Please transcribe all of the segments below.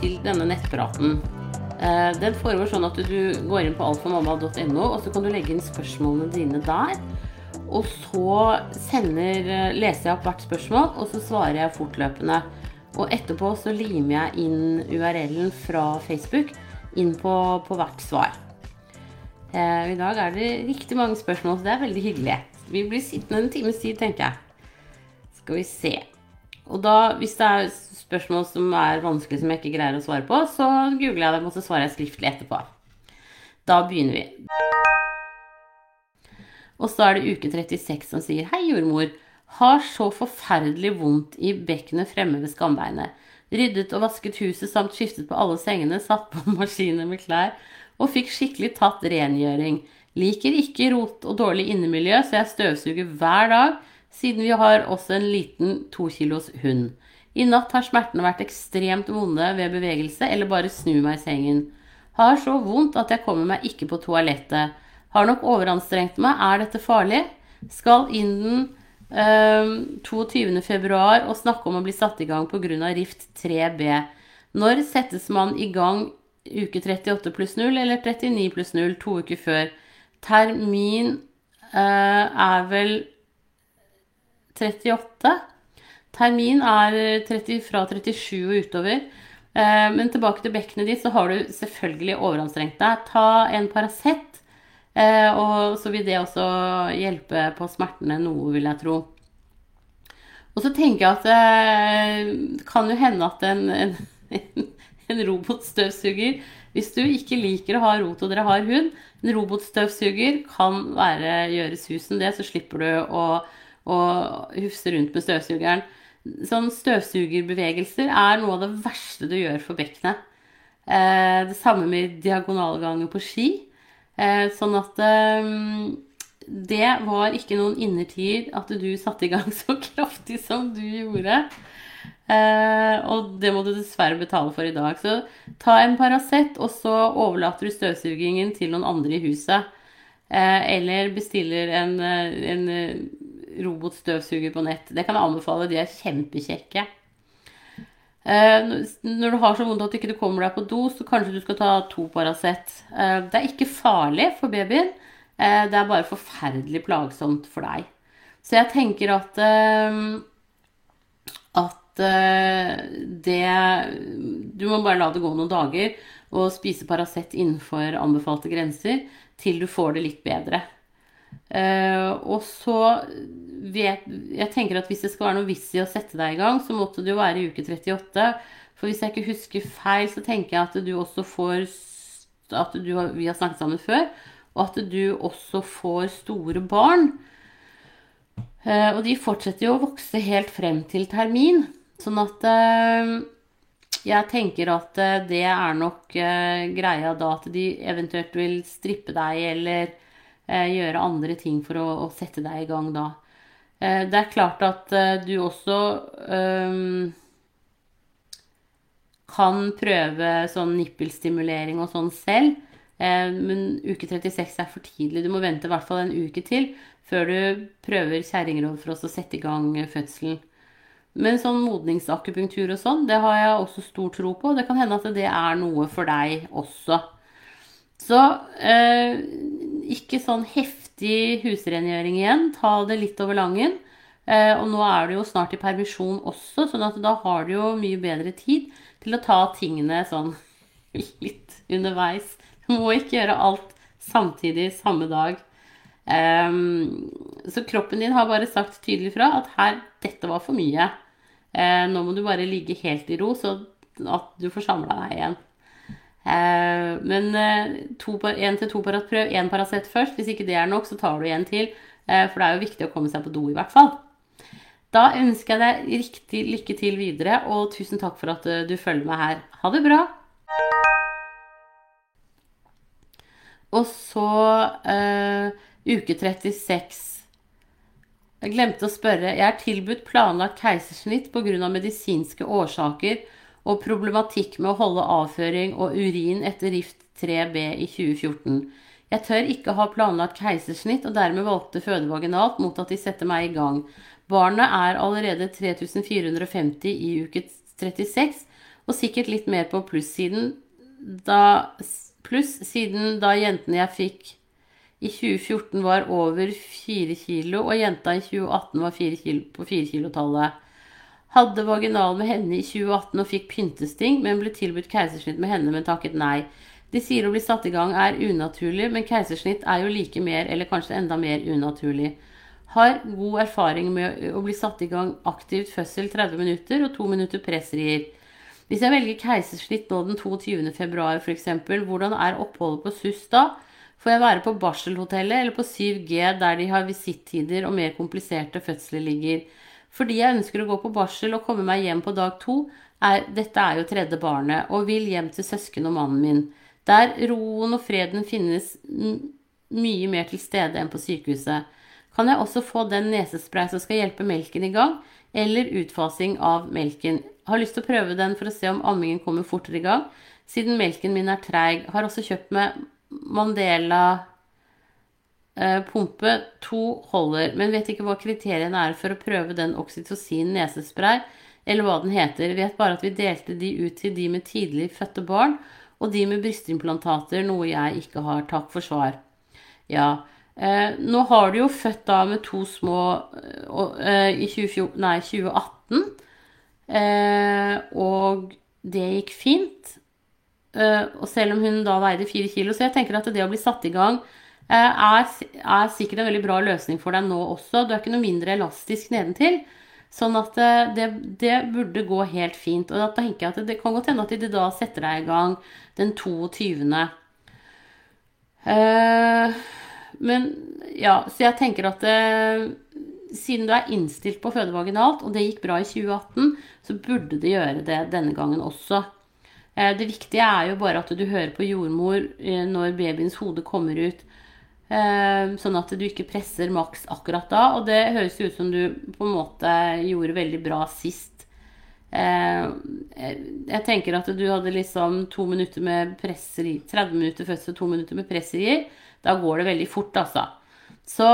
til denne nettpraten. Eh, Den foregår sånn at du går inn på alfamamma.no, og så kan du legge inn spørsmålene dine der. Og så sender, eh, leser jeg opp hvert spørsmål, og så svarer jeg fortløpende. Og etterpå så limer jeg inn URL-en fra Facebook inn på, på hvert svar. Eh, I dag er det riktig mange spørsmål, så det er veldig hyggelig. Vi blir sittende en times tid, tenker jeg. Skal vi se. Og da, hvis det er spørsmål som er vanskelig som jeg ikke greier å svare på, så googler jeg dem, og så svarer jeg skriftlig etterpå. Da begynner vi. Og så er det uke 36 som sier Hei, jordmor. Har så forferdelig vondt i bekkenet fremme ved skambeinet. Ryddet og vasket huset samt skiftet på alle sengene, satt på maskiner med klær og fikk skikkelig tatt rengjøring. Liker ikke rot og dårlig innemiljø, så jeg støvsuger hver dag, siden vi har også en liten to kilos hund. I natt har smertene vært ekstremt vonde ved bevegelse eller bare snu meg i sengen. Har så vondt at jeg kommer meg ikke på toalettet. Har nok overanstrengt meg. Er dette farlig? Skal inn den eh, 22. februar og snakke om å bli satt i gang pga. rift 3B. Når settes man i gang uke 38 pluss 0 eller 39 pluss 0 to uker før? Termin eh, er vel 38. Termin er 30, fra 37 og utover. Eh, men tilbake til bekkenet ditt, så har du selvfølgelig overanstrengt deg. Ta en Paracet, eh, og så vil det også hjelpe på smertene noe, vil jeg tro. Og så tenker jeg at det kan jo hende at en, en, en robotstøvsuger Hvis du ikke liker å ha rot og dere har hund, en robotstøvsuger kan være gjøre susen det, så slipper du å, å hufse rundt med støvsugeren. Sånn støvsugerbevegelser er noe av det verste du gjør for bekkenet. Eh, det samme med diagonalganger på ski. Eh, sånn at eh, det var ikke noen innertier at du satte i gang så kraftig som du gjorde. Eh, og det må du dessverre betale for i dag. Så ta en Paracet, og så overlater du støvsugingen til noen andre i huset. Eh, eller bestiller en, eh, en robotstøvsuger på nett. Det kan jeg anbefale. De er kjempekjekke. Eh, når du har så vondt at du ikke kommer deg på do, så kanskje du skal ta to Paracet. Eh, det er ikke farlig for babyen. Eh, det er bare forferdelig plagsomt for deg. Så jeg tenker at at det Du må bare la det gå noen dager og spise Paracet innenfor anbefalte grenser til du får det litt bedre. Eh, og så vet Jeg tenker at hvis det skal være noe vits i å sette deg i gang, så måtte det jo være i uke 38. For hvis jeg ikke husker feil, så tenker jeg at du også får At du, vi har snakket sammen før, og at du også får store barn. Uh, og de fortsetter jo å vokse helt frem til termin. Sånn at uh, jeg tenker at det er nok greia da at de eventuelt vil strippe deg eller gjøre andre ting for å, å sette deg i gang da. Eh, det er klart at eh, du også um, kan prøve sånn nippelstimulering og sånn selv. Eh, men uke 36 er for tidlig. Du må vente i hvert fall en uke til før du prøver kjerringråd for oss å sette i gang eh, fødselen. Men sånn modningsakupunktur og sånn, det har jeg også stor tro på. Det kan hende at det er noe for deg også. Så eh, ikke sånn heftig husrengjøring igjen. Ta det litt over langen. Eh, og nå er du jo snart i permisjon også, sånn at da har du jo mye bedre tid til å ta tingene sånn litt underveis. Du må ikke gjøre alt samtidig samme dag. Ehm, så kroppen din har bare sagt tydelig fra at her, dette var for mye. Eh, nå må du bare ligge helt i ro, så at du får samla deg igjen. Eh, men én til to Paracet, prøv én Paracet først. Hvis ikke det er nok, så tar du en til. Eh, for det er jo viktig å komme seg på do, i hvert fall. Da ønsker jeg deg riktig lykke til videre, og tusen takk for at eh, du følger meg her. Ha det bra! Og så uh, uke 36. Jeg glemte å spørre. Jeg er tilbudt planlagt keisersnitt pga. medisinske årsaker og problematikk med å holde avføring og urin etter rift 3B i 2014. Jeg tør ikke ha planlagt keisersnitt, og dermed valgte føde vaginalt mot at de setter meg i gang. Barnet er allerede 3450 i uke 36, og sikkert litt mer på plussiden da, pluss siden da jentene jeg fikk i 2014 var over 4 kilo, og jenta i 2018 var 4 kilo, på 4-kilotallet. Hadde vaginal med henne i 2018 og fikk pyntesting, men ble tilbudt keisersnitt med henne, men takket nei. De sier å bli satt i gang er unaturlig, men keisersnitt er jo like mer, eller kanskje enda mer unaturlig. Har god erfaring med å bli satt i gang aktivt fødsel 30 minutter og 2 minutter pressrier. Hvis jeg velger keisersnitt nå den 22. februar f.eks., hvordan er oppholdet på SUS da? Får jeg være på barselhotellet eller på 7G der de har visittider og mer kompliserte fødsler ligger? Fordi jeg ønsker å gå på barsel og komme meg hjem på dag to, er, dette er jo tredje barnet, og vil hjem til søsken og mannen min. Der roen og freden finnes mye mer til stede enn på sykehuset. Kan jeg også få den nesespray som skal hjelpe melken i gang, eller utfasing av melken? Har lyst til å prøve den for å se om ammingen kommer fortere i gang, siden melken min er treig. Har også kjøpt med Mandela pumpe. To holder, men vet ikke hva kriteriene er for å prøve den oksytocin nesespray, eller hva den heter. Vet bare at vi delte de ut til de med tidlig fødte barn, og de med brystimplantater, noe jeg ikke har. Takk for svar. Ja. Eh, nå har du jo født da med to små eh, i 2014, nei, 2018. Eh, og det gikk fint. Eh, og selv om hun da veide fire kilo. Så jeg tenker at det å bli satt i gang eh, er, er, sikkert en veldig bra løsning for deg nå også. Du er ikke noe mindre elastisk nedentil. Sånn at eh, det, det, burde gå helt fint. Og da tenker jeg at det kan godt hende at de da setter deg i gang den 22. Eh, men ja, så jeg tenker at siden du er innstilt på å føde vaginalt, og det gikk bra i 2018, så burde det gjøre det denne gangen også. Eh, det viktige er jo bare at du hører på jordmor eh, når babyens hode kommer ut. Eh, sånn at du ikke presser maks akkurat da. Og det høres ut som du på en måte gjorde veldig bra sist. Jeg tenker at du hadde liksom to minutter med presseri, 30 minutter fødsel og to minutter med presserier. Da går det veldig fort, altså. Så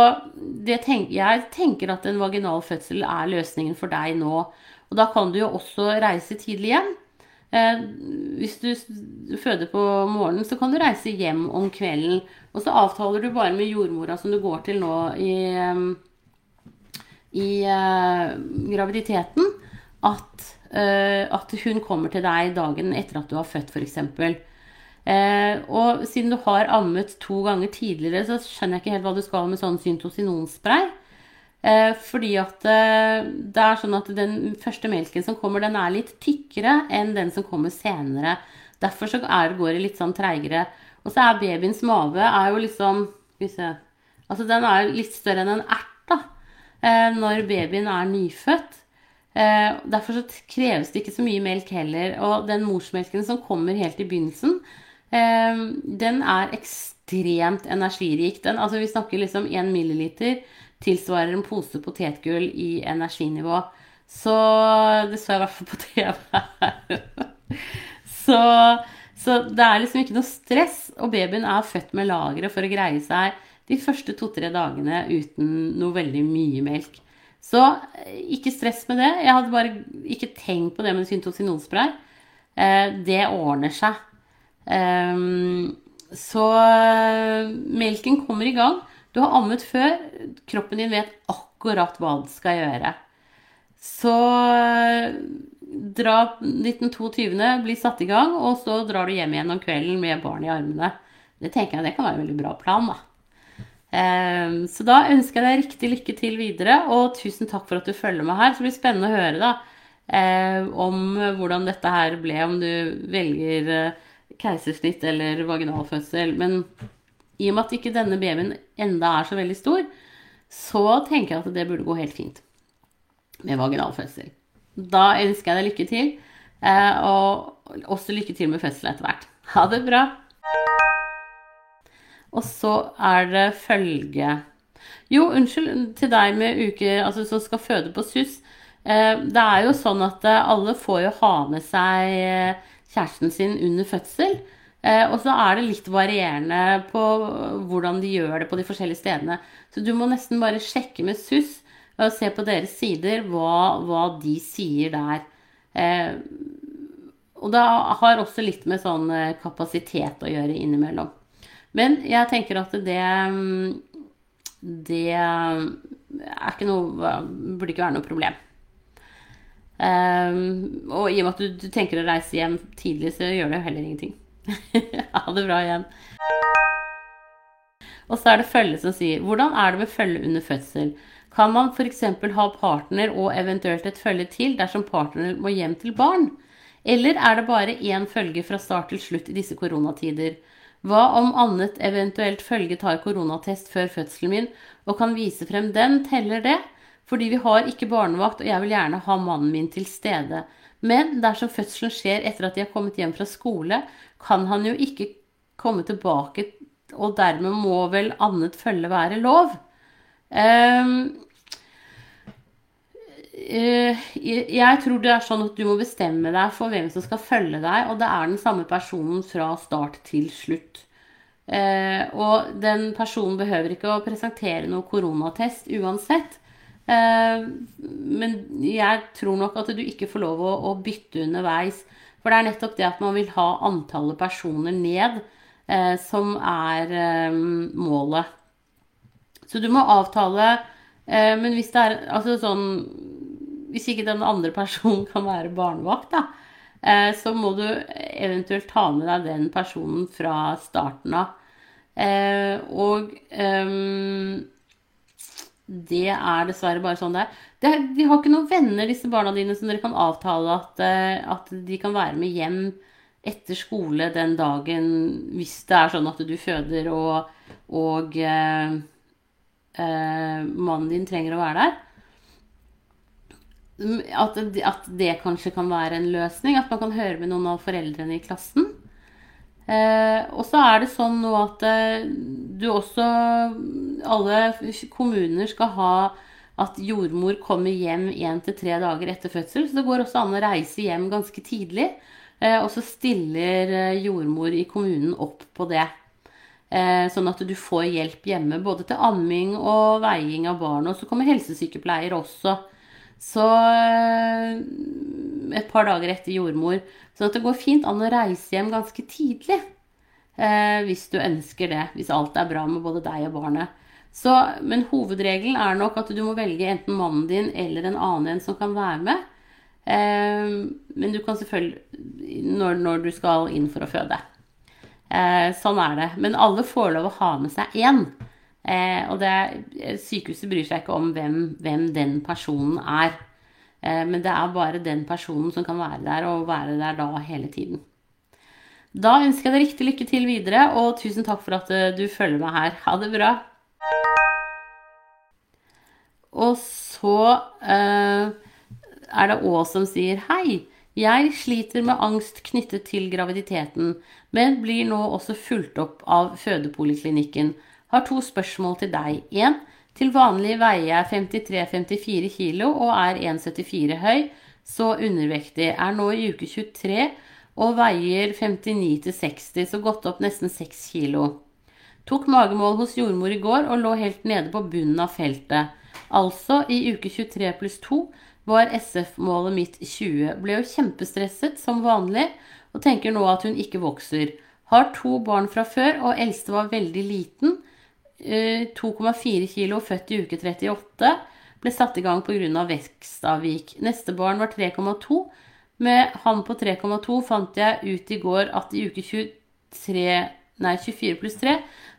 tenk, jeg tenker at en vaginal fødsel er løsningen for deg nå. Og da kan du jo også reise tidlig hjem. Eh, hvis du føder på morgenen, så kan du reise hjem om kvelden. Og så avtaler du bare med jordmora som du går til nå i, i eh, graviditeten, at, eh, at, hun kommer til deg dagen etter at du har født, f.eks. Eh, og siden du har ammet to ganger tidligere, så skjønner jeg ikke helt hva du skal med sånn syntosinonspray. Eh, fordi at eh, det er sånn at den første melken som kommer, den er litt tykkere enn den som kommer senere. Derfor så er, går det litt sånn treigere. Og så er babyens mage er jo liksom Altså den er litt større enn en ert da, eh, når babyen er nyfødt. Derfor så kreves det ikke så mye melk heller. Og den morsmelken som kommer helt i begynnelsen, den er ekstremt energirik. Den, altså vi snakker liksom 1 milliliter tilsvarer en pose potetgull i energinivå. Så det så jeg i hvert fall på TV her. så, så, det er liksom ikke noe stress, og babyen er født med lagre for å greie seg de første to-tre dagene uten noe veldig mye melk. Så ikke stress med det. Jeg hadde bare ikke tenkt på det med syntosinonspray. Eh, det ordner seg. Um, så eh, melken kommer i gang. Du har ammet før. Kroppen din vet akkurat hva den skal gjøre. Så eh, dra 1922, bli satt i gang, og så drar du hjem igjen om kvelden med barn i armene. Det tenker jeg det kan være en veldig bra plan, da. Um, så da ønsker jeg deg riktig lykke til videre, og tusen takk for at du følger med her. Så det blir spennende å høre da, uh, om hvordan dette her ble, om du velger uh, keisersnitt eller vaginalfødsel. Men i og med at ikke denne babyen enda er så veldig stor, så tenker jeg at det burde gå helt fint med vaginalfødsel. Da ønsker jeg deg lykke til, eh, og også lykke til med fødsel etter hvert. Ha det bra. Og så er det følge Jo, unnskyld til deg med uker altså som skal føde på SUS. Eh, det er jo sånn at eh, alle får jo ha med seg kjæresten sin under fødsel. Eh, og så er det litt varierende på hvordan de gjør det på de forskjellige stedene. Så du må nesten bare sjekke med SUS og se på deres sider hva, hva de sier der. Eh, og det har også litt med sånn eh, kapasitet å gjøre innimellom. Men jeg tenker at det Det er ikke noe Burde ikke være noe problem. Um, og i og med at du, du, tenker å reise hjem tidlig, så gjør det jo heller ingenting. ha det bra igjen. Og så er det følge som sier Hvordan er det med følge under fødsel? Kan man f.eks. ha partner og eventuelt et følge til dersom partner må hjem til barn? Eller er det bare én følge fra start til slutt i disse koronatider? Hva om annet eventuelt følge tar koronatest før fødselen min og kan vise frem den, teller det? Fordi vi har ikke barnevakt, og jeg vil gjerne ha mannen min til stede. Men dersom fødselen skjer etter at de har kommet hjem fra skole, kan han jo ikke komme tilbake, og dermed må vel annet følge være lov? Um, jeg tror det er sånn at du må bestemme deg for hvem som skal følge deg, og det er den samme personen fra start til slutt. Eh, og den personen behøver ikke å presentere noe koronatest uansett. Eh, men jeg tror nok at du ikke får lov å, bytte underveis. For det er nettopp det at man vil ha antallet personer ned som er målet. Så du må avtale Men hvis det er altså sånn hvis ikke den andre personen kan være barnevakt, da, eh, så må du eventuelt ta med deg den personen fra starten av. Eh, og um, det er dessverre bare sånn det er. De har ikke noen venner, disse barna dine, som dere kan avtale at, at de kan være med hjem etter skole den dagen hvis det er sånn at du føder og, og eh, eh, mannen din trenger å være der at, at, det kanskje kan være en løsning. At man kan høre med noen av foreldrene i klassen. Eh, og så er det sånn nå at eh, du også Alle kommuner skal ha at jordmor kommer hjem én til tre dager etter fødsel. Så det går også an å reise hjem ganske tidlig. Eh, og så stiller eh, jordmor i kommunen opp på det. Eh, sånn at du får hjelp hjemme både til amming og veiing av barn. Og så kommer helsesykepleier også så eh, et par dager etter jordmor. Så det går fint an å reise hjem ganske tidlig. Eh, hvis du ønsker det. Hvis alt er bra med både deg og barnet. Så, men hovedregelen er nok at du må velge enten mannen din eller en annen en som kan være med. Eh, men du kan selvfølgelig når, når, du skal inn for å føde. Eh, sånn er det. Men alle får lov å ha med seg én. Eh, og det, sykehuset bryr seg ikke om hvem, hvem den personen er. Eh, men det er bare den personen som kan være der, og være der da hele tiden. Da ønsker jeg deg riktig lykke til videre, og tusen takk for at eh, du følger meg her. Ha det bra. Og så eh, er det Å som sier hei. Jeg sliter med angst knyttet til graviditeten, men blir nå også fulgt opp av fødepoliklinikken har to spørsmål til deg. 1. Til vanlig veier jeg 53-54 kilo og er 1,74 høy, så undervektig. Er nå i uke 23 og veier 59-60, så gått opp nesten 6 kilo. Tok magemål hos jordmor i går og lå helt nede på bunnen av feltet. Altså, i uke 23 pluss 2 var SF-målet mitt 20. Ble jo kjempestresset som vanlig og tenker nå at hun ikke vokser. Har to barn fra før, og eldste var veldig liten. 2,4 kg født i uke 38 ble satt i gang pga. vekstavvik. Neste barn var 3,2. Med han på 3,2 fant jeg ut i går at i uke 23, nei, 24 pluss 3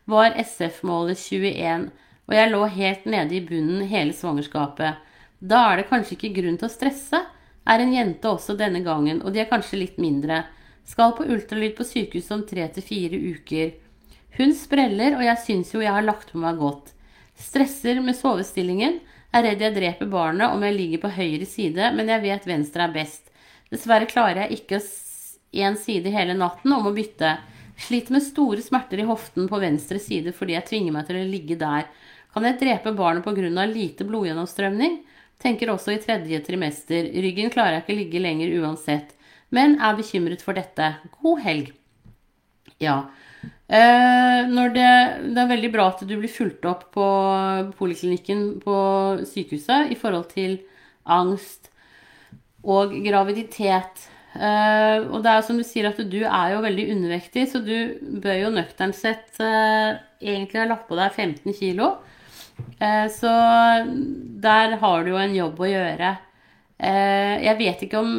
var SF-målet 21. Og jeg lå helt nede i bunnen hele svangerskapet. Da er det kanskje ikke grunn til å stresse. Er en jente også denne gangen, og de er kanskje litt mindre. Skal på ultralyd på sykehus om tre til fire uker. Hun spreller, og jeg syns jo jeg har lagt på meg godt. Stresser med sovestillingen. Er redd jeg dreper barnet om jeg ligger på høyre side, men jeg vet venstre er best. Dessverre klarer jeg ikke én side hele natten om å bytte. Sliter med store smerter i hoften på venstre side fordi jeg tvinger meg til å ligge der. Kan jeg drepe barnet pga. lite blodgjennomstrømning? Tenker også i tredje trimester. Ryggen klarer jeg ikke ligge lenger uansett. Men er bekymret for dette. God helg. Ja. Eh, det, det, er veldig bra at du blir fulgt opp på poliklinikken på sykehuset i forhold til angst og graviditet. Uh, og det er som du sier at du er jo veldig undervektig, så du bør jo nøkternt sett uh, egentlig ha lagt på deg 15 kilo. Så der har du jo en jobb å gjøre. jeg vet ikke om,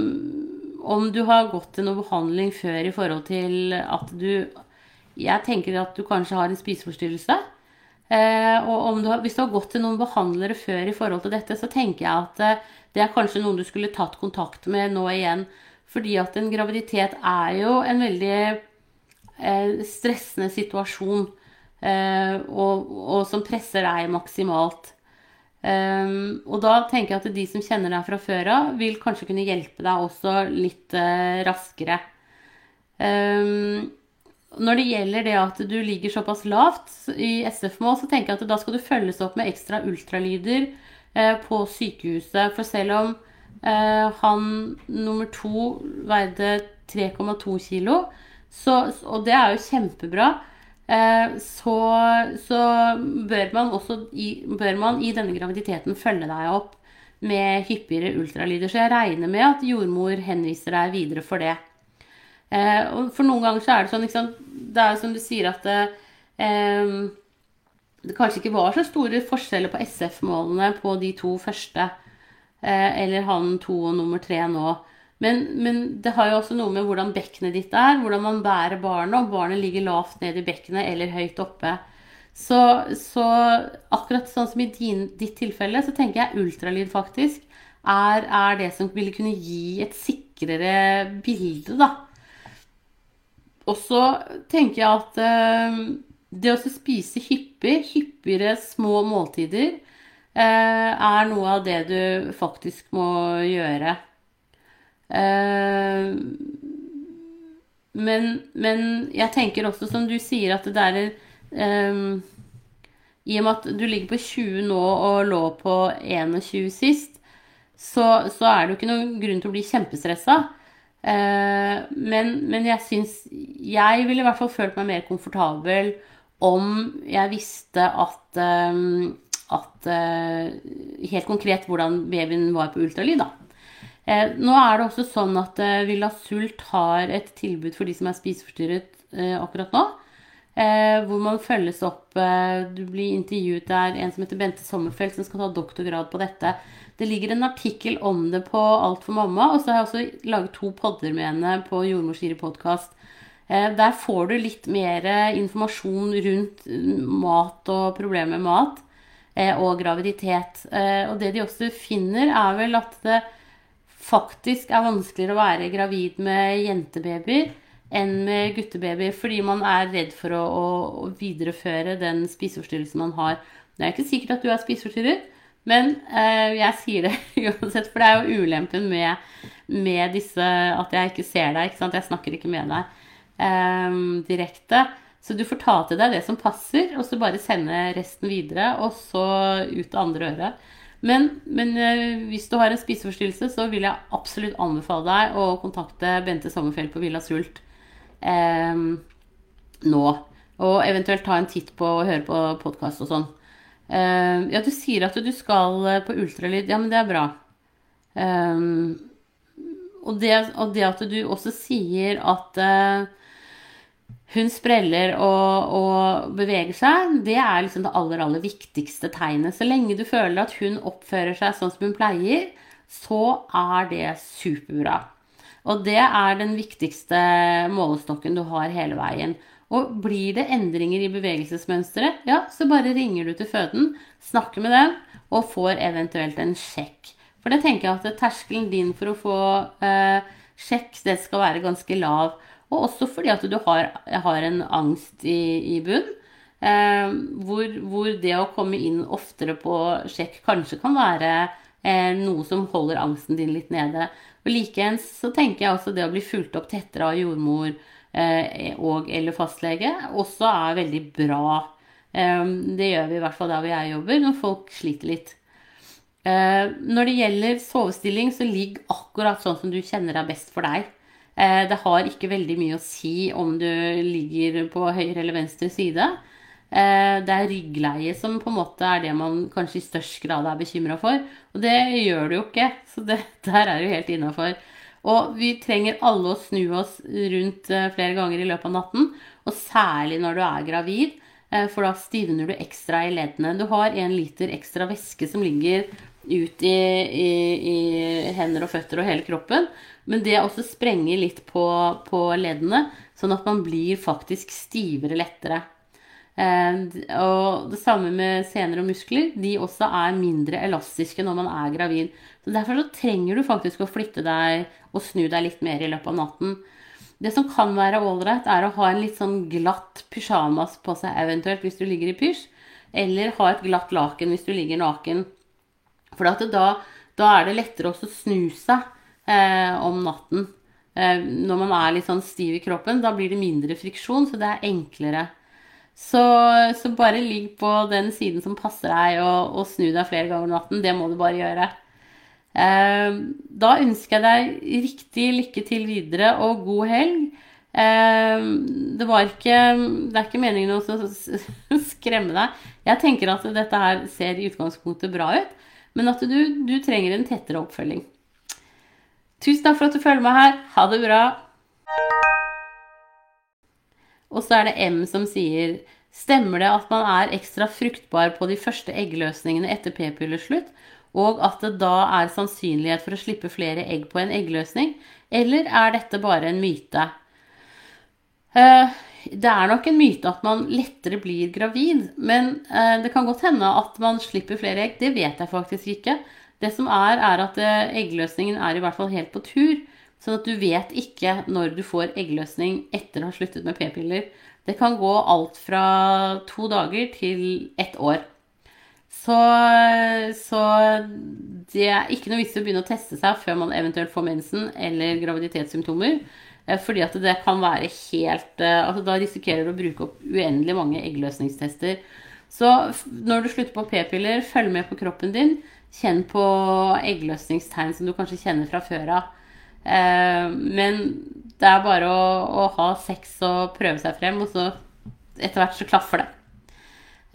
om du har gått til noe behandling før i forhold til at du Jeg tenker at du kanskje har en spiseforstyrrelse. og du har, hvis du har gått til noen behandlere før i forhold til dette, så tenker jeg at det er kanskje noen du skulle tatt kontakt med nå igjen fordi at en graviditet er jo en veldig eh, stressende situasjon, eh, og, og, som presser deg maksimalt. Um, og da tenker jeg at de som kjenner deg fra før av, vil kanskje kunne hjelpe deg også litt uh, raskere. Um, når det gjelder det at du ligger såpass lavt i SF-mål, så tenker jeg at da skal du følges opp med ekstra ultralyder uh, på sykehuset. For selv om Eh, han nummer to veide 3,2 kilo, og det er jo kjempebra. Eh, så, så bør man i, bør man i denne graviditeten følge deg opp med hyppigere ultralyder. Så jeg regner med at jordmor henviser deg videre for det. Eh, og for noen ganger så er det sånn liksom, Det er som du sier at det, det kanskje ikke var så store forskjeller på SF-målene på de to første. Eh, eller han to og nummer tre nå. Men, men, det har jo også noe med hvordan bekkenet ditt er, hvordan man bærer barnet, om barnet ligger lavt ned i bekkenet eller høyt oppe. Så, så akkurat sånn som i din, ditt tilfelle, så tenker jeg ultralyd faktisk er, er, det som ville kunne gi et sikrere bilde, da. Og så tenker jeg at eh, det å spise hyppig, hyppigere små måltider, Eh, er noe av det du faktisk må gjøre. Eh, men, men jeg tenker også, som du sier, at det er um, I og med at du ligger på 20 nå og lå på 21 sist, så, så er det jo ikke noen grunn til å bli kjempestressa. Uh, men, men, jeg syns Jeg ville i hvert fall følt meg mer komfortabel om jeg visste at um, at uh, Helt konkret hvordan babyen var på ultralyd, da. Uh, nå er det også sånn at Villa Sult har et tilbud for de som er spiseforstyrret akkurat nå. hvor man følges opp Du blir intervjuet der en som heter Bente Sommerfeld, som skal ta doktorgrad på dette. Det ligger en artikkel om det på Alt for mamma, og så har jeg også laget to podder med henne på Jordmor Siri podkast. Der får du litt mer informasjon rundt mat og problemer med mat. Eh, og graviditet. Eh, og det de også finner, er vel at det faktisk er vanskeligere å være gravid med jentebabyer enn med guttebabyer, fordi man er redd for å, å videreføre den spiseforstyrrelsen man har. Det er ikke sikkert at du er spiseforstyrret, men eh, jeg sier det uansett, for det er jo ulempen med, med disse At jeg ikke ser deg. ikke? Jeg snakker ikke med deg eh, direkte. Så du får ta til deg det som passer, og så bare sende resten videre, og så ut det andre øret. Men, men eh, hvis du har en spiseforstyrrelse, så vil jeg absolutt anbefale deg å kontakte Bente Sommerfjell på Villa Sult eh, nå. Og eventuelt ta en titt på og høre på podkast og sånn. Eh, ja, du sier at du skal eh, på ultralyd. Ja, men det er bra. Eh, og, det, og, det, at du også sier at uh, hun spreller og, og, beveger seg, det er liksom det aller, aller viktigste tegnet. Så lenge du føler at hun oppfører seg sånn som hun pleier, så er det superbra. Og det er den viktigste målestokken du har hele veien. Og blir det endringer i bevegelsesmønsteret, ja, så bare ringer du til føden, snakker med dem og får eventuelt en sjekk. For det tenker jeg at terskelen din for å få eh, sjekk, det skal være ganske lav. Og også fordi at du har, har en angst i, i bunn. Eh, hvor, hvor, det å komme inn oftere på sjekk kanskje kan være eh, noe som holder angsten din litt nede. Og Likeens så tenker jeg også det å bli fulgt opp tettere av jordmor og eller fastlege også er veldig bra. Eh, det gjør vi i hvert fall der hvor jeg jobber, når folk sliter litt. Eh, når det gjelder sovestilling, så ligg akkurat sånn som du kjenner er best for deg. Eh, det har ikke veldig mye å si om du ligger på høyre eller venstre side. Eh, det er ryggleie som på en måte er det man kanskje i størst grad er bekymra for. Og det gjør du jo ikke, så det, der er du helt innafor. Og vi trenger alle å snu oss rundt eh, flere ganger i løpet av natten, og særlig når du er gravid, eh, for da stivner du ekstra i leddene. Du har en liter ekstra væske som ligger ut i, i, i, hender og føtter og hele kroppen. Men det også sprenger litt på, på leddene, sånn at man blir faktisk stivere lettere. Eh, og det samme med sener og muskler. De også er mindre elastiske når man er gravid. Så Derfor så trenger du faktisk å flytte deg og snu deg litt mer i løpet av natten. Det som kan være ålreit, er å ha en litt sånn glatt pysjamas på seg eventuelt hvis du ligger i pysj. Eller ha et glatt laken hvis du ligger naken. For da, da, er det lettere å snu seg eh, om natten. Eh, når man er litt sånn stiv i kroppen, da blir det mindre friksjon, så det er enklere. Så, så, bare ligg på den siden som passer deg, og, og snu deg flere ganger om natten. Det må du bare gjøre. Eh, da ønsker jeg deg riktig lykke til videre og god helg. Eh, det, ikke, det er ikke meningen å skremme deg. Jeg tenker at dette her ser i utgangspunktet bra ut, men at du, du trenger en tettere oppfølging. Tusen takk for at du følger meg her. Ha det bra. Og så er det M som sier Stemmer det at man er ekstra fruktbar på de første eggløsningene etter p-pilleslutt, og at det da er sannsynlighet for å slippe flere egg på en eggløsning, eller er dette bare en myte? Eh, det er nok en myte at man lettere blir gravid, men eh, det kan godt hende at man slipper flere egg. Det vet jeg faktisk ikke. Det som er, er at eh, eggløsningen er i hvert fall helt på tur. Sånn at du vet ikke når du får eggløsning etter å ha sluttet med p-piller. Det kan gå alt fra to dager til ett år. Så, så, det er ikke noe vits i å begynne å teste seg før man eventuelt får mensen eller graviditetssymptomer. Eh, fordi at det kan være helt eh, altså Da risikerer du å bruke opp uendelig mange eggløsningstester. Så når du slutter på p-piller, følg med på kroppen din. Kjenn på eggløsningstegn som du kanskje kjenner fra før av. Eh, men det er bare å, å, ha sex og prøve seg frem, og så etter hvert så klaffer det.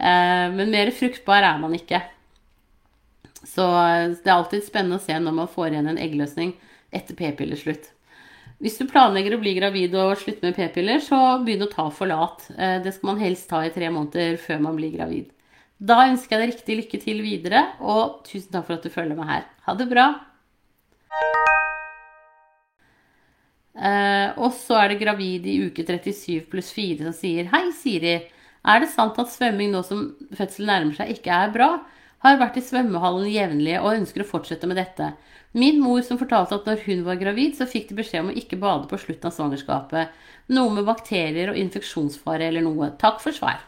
Eh, men mer fruktbar er man ikke. Så det er alltid spennende å se når man får igjen en eggløsning etter p-pillerslutt. Hvis du planlegger å bli gravid og slutte med p-piller, så begynn å ta forlat. lat det skal man helst ta i tre måneder før man blir gravid. Da ønsker jeg deg riktig lykke til videre, og tusen takk for at du følger med her. Ha det bra! Eh, og så er det gravid i uke 37 pluss 4 som sier Hei, Siri. Er det sant at svømming nå som fødselen nærmer seg, ikke er bra? Har vært i svømmehallen jevnlig og ønsker å fortsette med dette. Min mor som fortalte at når hun var gravid, så fikk de beskjed om å ikke bade på slutten av svangerskapet. Noe med bakterier og infeksjonsfare eller noe. Takk for svar.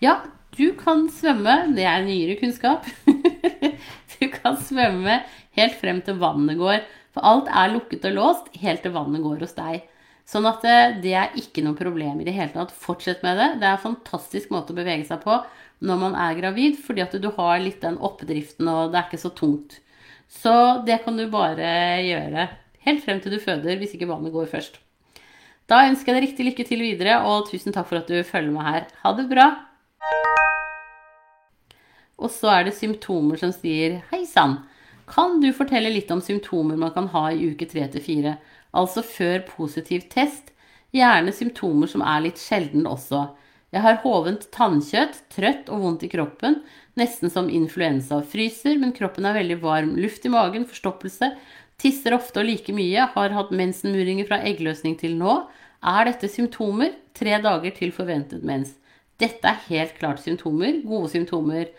Ja, du kan svømme. Det er nyere kunnskap. du kan svømme helt frem til vannet går. For alt er lukket og låst helt til vannet går hos deg. Sånn at det, eh, det er ikke noe problem i det hele tatt. Fortsett med det. Det er en fantastisk måte å bevege seg på når man er gravid, fordi at du har litt den oppdriften, og det er ikke så tungt. Så det kan du bare gjøre helt frem til du føder, hvis ikke vannet går først. Da ønsker jeg deg riktig lykke til videre, og tusen takk for at du følger med her. Ha det bra! Og så er det symptomer som sier hei sann. Kan du fortelle litt om symptomer man kan ha i uke 3-4, altså før positiv test? Gjerne symptomer som er litt sjelden også. Jeg har hovent tannkjøtt, trøtt og vondt i kroppen, nesten som influensa. Fryser, men kroppen er veldig varm. Luft i magen, forstoppelse. Tisser ofte og like mye. Har hatt mensenmuringer fra eggløsning til nå. Er dette symptomer? Tre dager til forventet mens. Dette er helt klart symptomer. Gode symptomer.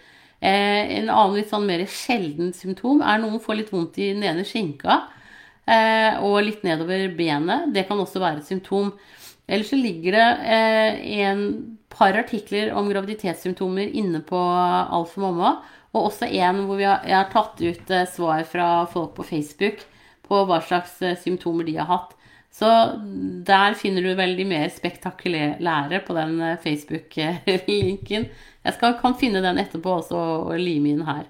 Eh, en annen litt sånn mer sjelden symptom er noen får litt vondt i den ene skinka eh, og litt nedover benet. Det kan også være et symptom. Ellers så ligger det eh, en par artikler om graviditetssymptomer inne på Alfa Mamma. Og også en hvor har, jeg har tatt ut svar fra folk på Facebook på hva slags symptomer de har hatt. Så der finner du veldig mer spektakulære på den eh, Facebook-linken. Jeg skal, kan finne den etterpå også og lime inn her.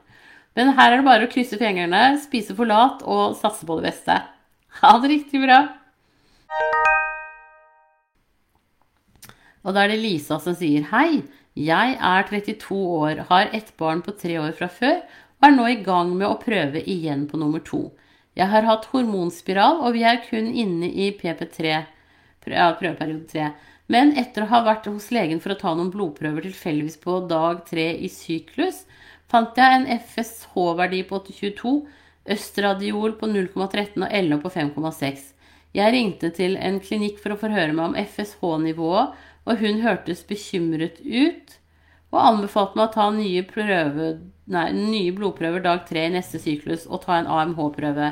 Men her er det bare å krysse fingrene, spise for lat og satse på det beste. Ha det riktig bra! Og da er det Lisa som sier hei. Jeg er 32 år, har ett barn på tre år fra før og er nå i gang med å prøve igjen på nummer to. Jeg har hatt hormonspiral, og vi er kun inne i PP3, ja, prøveperiode 3. Men etter å ha vært hos legen for å ta noen blodprøver tilfeldigvis på dag 3 i syklus, fant jeg en FSH-verdi på 822, østradiol på 0,13 og LO på 5,6. Jeg ringte til en klinikk for å forhøre meg om FSH-nivået, og hun hørtes bekymret ut og anbefalte meg å ta nye, prøve, nei, nye blodprøver dag tre i neste syklus og ta en AMH-prøve.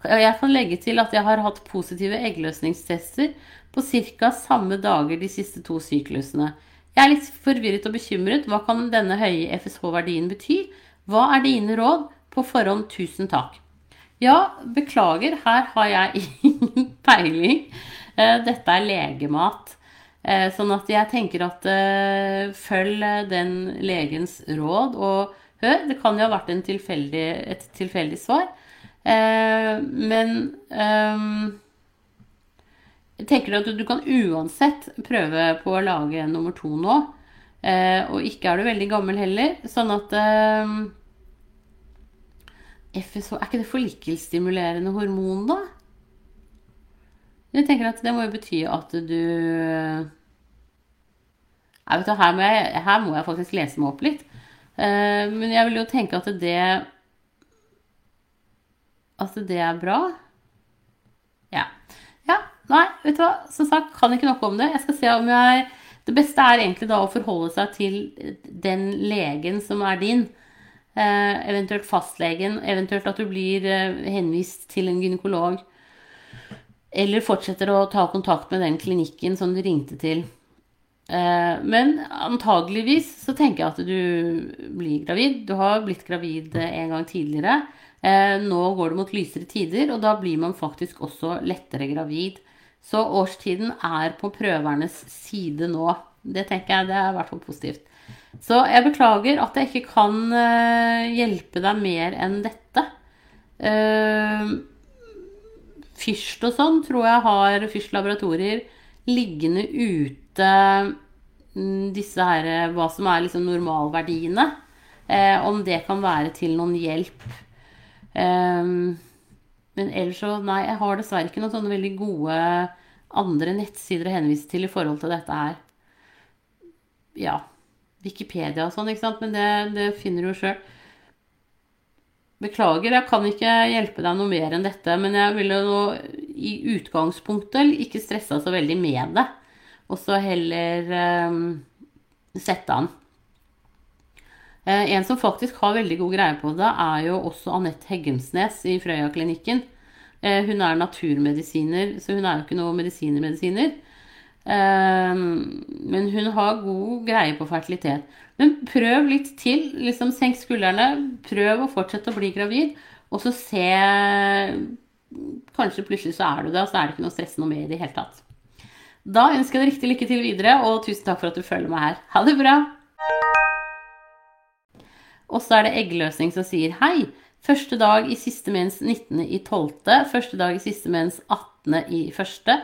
Jeg kan legge til at jeg har hatt positive eggløsningstester på ca. samme dager de siste to syklusene. Jeg er litt forvirret og bekymret. Hva kan denne høye FSH-verdien bety? Hva er dine råd? På forhånd, tusen takk. Ja, beklager, her har jeg ingen peiling. Eh, dette er legemat. Eh, sånn at jeg tenker at uh, følg den legens råd og hør. Det kan jo ha vært tilfeldig, et tilfeldig svar. Men jeg tenker du at du kan uansett prøve på å lage nummer to nå. Og ikke er du veldig gammel heller. Sånn at FSH Er ikke det forlikelsestimulerende hormon, da? Jeg tenker at det må jo bety at du jeg vet, her, må jeg, her må jeg faktisk lese meg opp litt. Uh, men jeg vil jo tenke at det At det er bra. Ja. Ja, nei, vet du hva. Som sagt, kan ikke noe om det. Jeg skal se om jeg Det beste er egentlig da å forholde seg til den legen som er din. Uh, eventuelt fastlegen. Eventuelt at du blir henvist til en gynekolog. Eller fortsetter å ta kontakt med den klinikken som du ringte til. Eh, men antageligvis så tenker jeg at du blir gravid. Du har blitt gravid en gang tidligere. Eh, nå går det mot lysere tider, og da blir man faktisk også lettere gravid. Så årstiden er på prøvernes side nå. Det tenker jeg det er i hvert fall positivt. Så jeg beklager at jeg ikke kan eh, hjelpe deg mer enn dette. Fyrst og sånn tror jeg har Fyrst laboratorier liggende ute mm, disse her, hva som er liksom normalverdiene. Eh, om det kan være til noen hjelp. Eh, men ellers så Nei, jeg har dessverre ikke noen sånne veldig gode andre nettsider å henvise til i forhold til dette her. Ja. Wikipedia og sånn, ikke sant. Men det, det finner du jo sjøl. Beklager, jeg kan ikke hjelpe deg noe mer enn dette, men jeg ville nå i utgangspunktet ikke stressa så veldig med det. Og så heller um, sette an. Uh, en som faktisk har veldig god greie på det, er jo også Anette Heggensnes i Frøya-klinikken. Uh, hun er naturmedisiner, så hun er jo ikke noe medisinermedisiner. Uh, men hun har god greie på fertilitet. Men prøv litt til. liksom Senk skuldrene. Prøv å fortsette å bli gravid. Og så se Kanskje plutselig så er du det, og så er det ikke noe stress noe mer i det hele tatt. Da ønsker jeg deg riktig lykke til videre, og tusen takk for at du følger meg her. Ha det bra! Og så er det eggløsning som sier hei. Første dag i siste mens 19. i 12. Første dag i siste mens 18. i 1.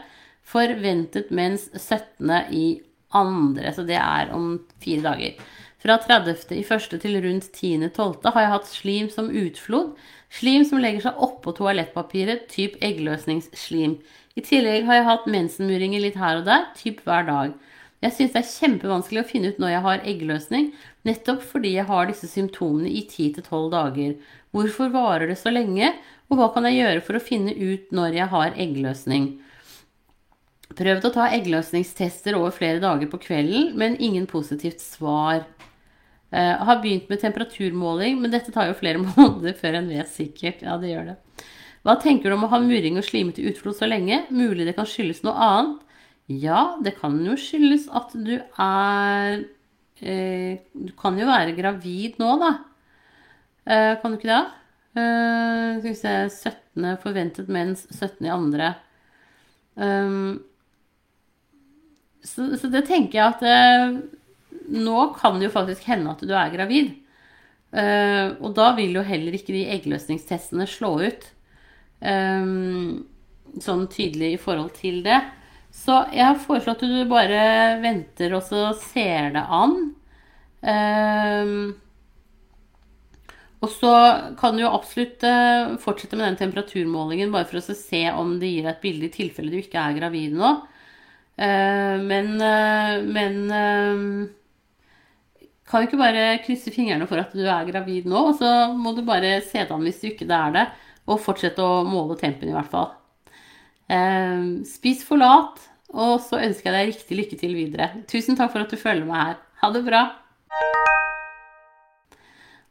Forventet mens 17. i 2. Så det er om fire dager. Fra 30. i første til rundt 10.12. har jeg hatt slim som utflod. Slim som legger seg oppå toalettpapiret, typ eggløsningsslim. I tillegg har jeg hatt mensenmuringer litt her og der, typ hver dag. Jeg syns det er kjempevanskelig å finne ut når jeg har eggløsning, nettopp fordi jeg har disse symptomene i 10-12 dager. Hvorfor varer det så lenge, og hva kan jeg gjøre for å finne ut når jeg har eggløsning? Prøvd å ta eggløsningstester over flere dager på kvelden, men ingen positivt svar. Uh, har begynt med temperaturmåling, men dette tar jo flere måneder før en vet sikkert. Ja, det gjør det. Hva tenker du om å ha murring og slimete utflod så lenge? Mulig det kan skyldes noe annet? Ja, det kan jo skyldes at du er uh, Du kan jo være gravid nå, da. Uh, kan du ikke det? skal vi se 17. forventet mens 17. i andre. Um, så, så, det tenker jeg at nå kan det jo faktisk hende at du er gravid. Eh, og da vil jo heller ikke de eggløsningstestene slå ut eh, sånn tydelig i forhold til det. Så jeg har foreslått at du bare venter og så ser det an. Um, Og så kan du jo absolutt eh, fortsette med den temperaturmålingen bare for å se om det gir deg et bilde i tilfelle du ikke er gravid nå. Eh, men, eh, men kan du ikke bare krysse fingrene for at du er gravid nå, og så må du bare se det an hvis du ikke er det, og fortsette å måle tempen i hvert fall. Spis for lat, og så ønsker jeg deg riktig lykke til videre. Tusen takk for at du følger med her. Ha det bra.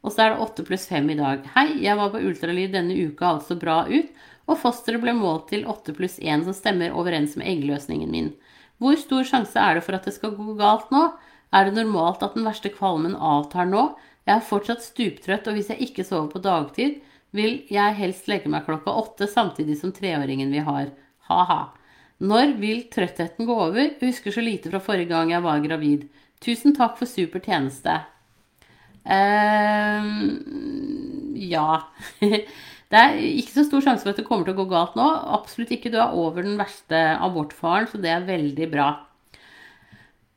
Og så er det 8 pluss 5 i dag. Hei, jeg var på ultralyd denne uka, altså bra ut, og fosteret ble målt til 8 pluss 1, som stemmer overens med eggløsningen min. Hvor stor sjanse er det for at det skal gå galt nå? Er det normalt at den verste kvalmen avtar nå? Jeg er fortsatt stuptrøtt, og hvis jeg ikke sover på dagtid, vil jeg helst legge meg klokka åtte samtidig som treåringen vi har. Ha-ha. Når vil trøttheten gå over? Jeg husker så lite fra forrige gang jeg var gravid. Tusen takk for super tjeneste. Uh, ja. Det er ikke så stor sjanse for at det kommer til å gå galt nå. Absolutt ikke. Du er over den verste abortfaren, så det er veldig bra.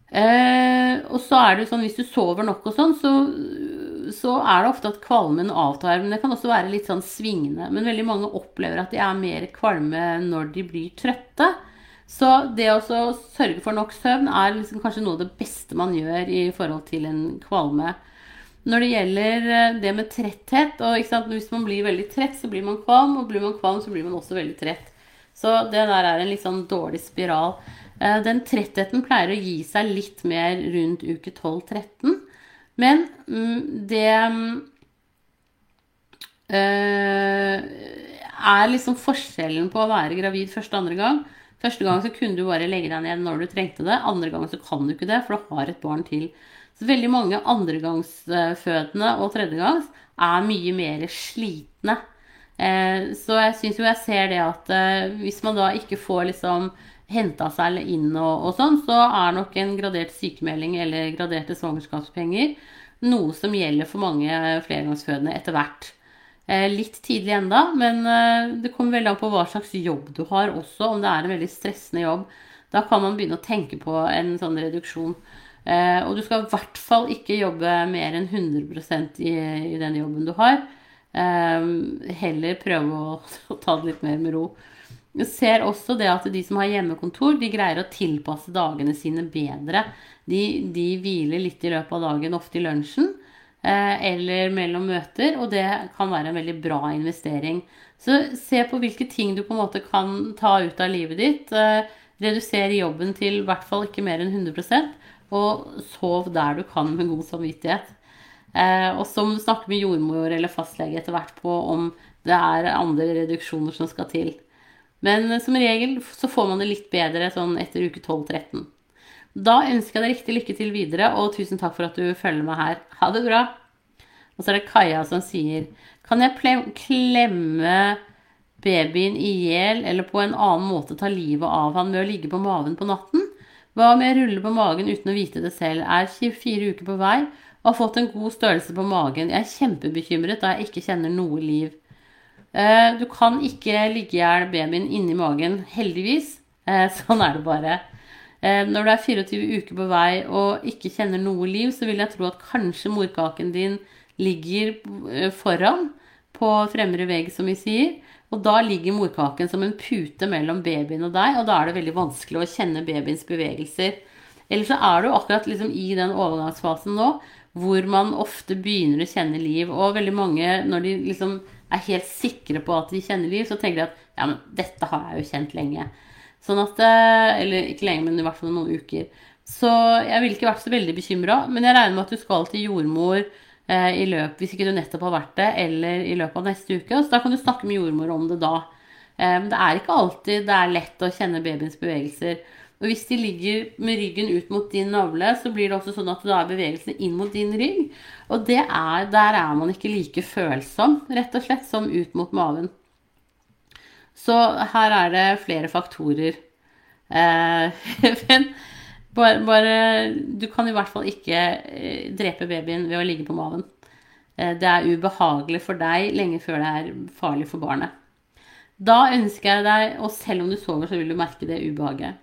Eh, og så er det sånn hvis du sover nok og sånn, så, så, er det ofte at kvalmen avtar. Men det kan også være litt sånn svingende. Men veldig mange opplever at de er mer kvalme når de blir trøtte. Så det å sørge for nok søvn er liksom kanskje noe av det beste man gjør i forhold til en kvalme. Når det gjelder eh, det med tretthet og Hvis man blir veldig trett, så blir man kvalm. Og blir man kvalm, så blir man også veldig trett. Så det der er en litt sånn dårlig spiral. Eh, den trettheten pleier å gi seg litt mer rundt uke 12-13. Men mm, det øh, er liksom forskjellen på å være gravid første og andre gang. Første gang så kunne du bare legge deg ned når du trengte det. Andre gang så kan du ikke det, for du har et barn til. Så veldig mange andregangsfødende og tredjegangs er mye mer slitne. Eh, så jeg syns jo jeg ser det at eh, hvis man da ikke får liksom henta seg inn og, og, sånn, så er nok en gradert sykemelding eller graderte svangerskapspenger noe som gjelder for mange flergangsfødende etter hvert. Eh, litt tidlig enda, men det kommer veldig an på hva slags jobb du har også. Om det er en veldig stressende jobb. Da kan man begynne å tenke på en sånn reduksjon. Eh, og du skal i hvert fall ikke jobbe mer enn 100 i, i den jobben du har. Eh, heller prøve å, ta det litt mer med ro. Jeg ser også det at de som har hjemmekontor, de greier å tilpasse dagene sine bedre. De, de hviler litt i løpet av dagen, ofte i lunsjen eh, eller mellom møter, og det kan være en veldig bra investering. Så se på hvilke ting du på en måte kan ta ut av livet ditt. Redusere jobben til i hvert fall ikke mer enn 100 og sov der du kan med god samvittighet. Eh, og så snakke med jordmor eller fastlege etter hvert på om det er andre reduksjoner som skal til. Men som regel så får man det litt bedre sånn etter uke 12-13. Da ønsker jeg deg riktig lykke til videre, og tusen takk for at du følger med her. Ha det bra. Og så er det Kaja som sier Kan jeg klemme babyen i hjel eller på en annen måte ta livet av han ved å ligge på maven på natten? Hva om jeg ruller på magen uten å vite det selv, er 24 uker på vei og har fått en god størrelse på magen. Jeg er kjempebekymret da jeg ikke kjenner noe liv. Eh, du kan ikke ligge i hjel babyen inni magen, heldigvis. Eh, sånn er det bare. Eh, når du er 24 uker på vei og ikke kjenner noe liv, så vil jeg tro at kanskje morkaken din ligger foran på fremre vegg, som vi sier. Og da ligger morkaken som en pute mellom babyen og deg, og da er det veldig vanskelig å kjenne babyens bevegelser. Eller så er du akkurat liksom i den overgangsfasen nå hvor man ofte begynner å kjenne liv. Og veldig mange, når de liksom er helt sikre på at de kjenner liv, så tenker de at ja, men dette har jeg jo kjent lenge. Sånn at eh, Eller ikke lenge, men i hvert fall noen uker. Så jeg ville ikke vært så veldig bekymra. Men jeg regner med at du skal til jordmor i løpet, hvis ikke du nettopp har vært det, eller i løpet av neste uke. Så da kan du snakke med jordmor om det da. Eh, men det er ikke alltid det er lett å kjenne babyens bevegelser. Og hvis de ligger med ryggen ut mot din navle, så blir det også sånn at du har bevegelsene inn mot din rygg. Og er, der er man ikke like følsom, rett og slett, som ut mot maven. Så her er det flere faktorer. Eh, bare, bare, Du kan i hvert fall ikke eh, drepe babyen ved å ligge på maven. Eh, det er ubehagelig for deg lenge før det er farlig for barnet. Da ønsker jeg deg, og selv om du sover, så vil du merke det ubehaget.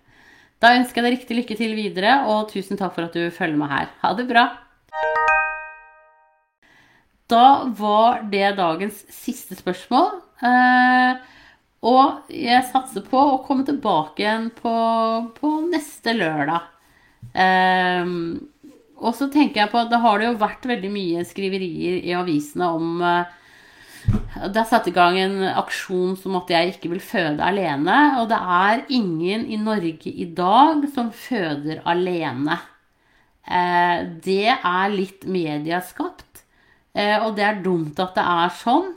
Da ønsker jeg deg riktig lykke til videre, og tusen takk for at du følger med her. Ha det bra! Da var det dagens siste spørsmål. Eh, og jeg satser på å komme tilbake igjen på, på neste lørdag. Eh, og så tenker jeg på at det har det jo vært veldig mye skriverier i avisene om eh, det er satt i gang en aksjon som at jeg ikke vil føde alene. Og det er ingen i Norge i dag som føder alene. Eh, det er litt medieskapt. Eh, og det er dumt at det er sånn.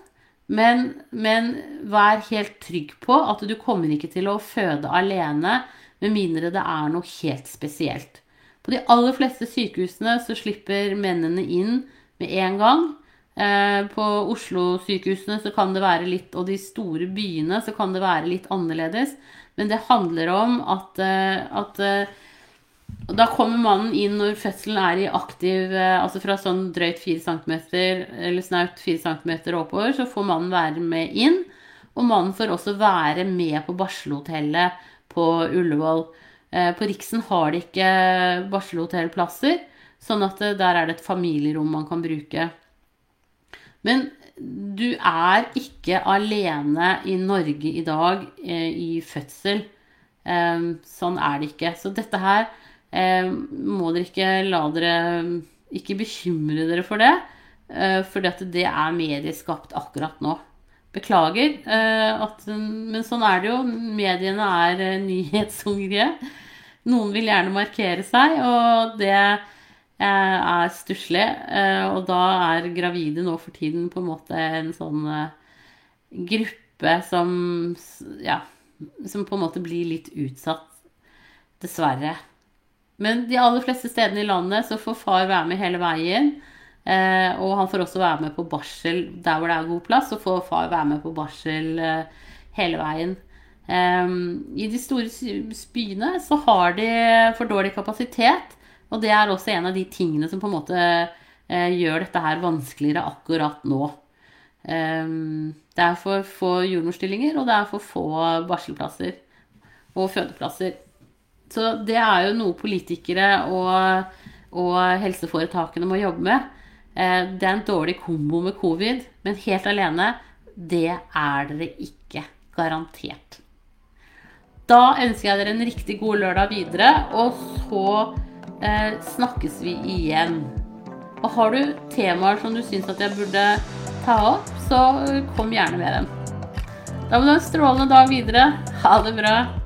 Men, men, vær helt trygg på at du kommer ikke til å føde alene med mindre det er noe helt spesielt. På de aller fleste sykehusene så slipper mennene inn med en gang. Eh, på Oslo-sykehusene så kan det være litt, og de store byene så kan det være litt annerledes. Men det handler om at, eh, at og da kommer mannen inn når fødselen er i aktiv eh, Altså fra sånn drøyt 4 cm eller snaut 4 cm oppover, så får mannen være med inn. Og mannen får også være med på barselhotellet på Ullevål. Eh, på Riksen har de ikke barselhotellplasser, sånn at eh, der er det et familierom man kan bruke. Men du er ikke alene i Norge i dag i fødsel. Sånn er det ikke. Så dette her Eh, må dere ikke la dere Ikke bekymre dere for det, eh, for det er medieskapt akkurat nå. Beklager, eh, at, men sånn er det jo. Mediene er nyhetshungrige. Noen vil gjerne markere seg, og det er stusslig. Og da er gravide nå for tiden på en måte en sånn gruppe som Ja, som på en måte blir litt utsatt. Dessverre. Men de aller fleste stedene i landet så får far være med hele veien. Eh, og han får også være med på barsel der hvor det er god plass. og får far være med på barsel eh, hele veien. Eh, I de store byene så har de for dårlig kapasitet. Og det er også en av de tingene som på en måte eh, gjør dette her vanskeligere akkurat nå. Eh, det er for få jordmorstillinger, og det er for få barselplasser og fødeplasser. Så det er jo noe politikere og, og helseforetakene må jobbe med. Eh, det er en dårlig kombo med covid, men helt alene, det er dere ikke. Garantert. Da ønsker jeg dere en riktig god lørdag videre, og så eh, snakkes vi igjen. Og har du temaer som du syns at jeg burde ta opp, så kom gjerne med dem. Da må du ha en strålende dag videre. Ha det bra.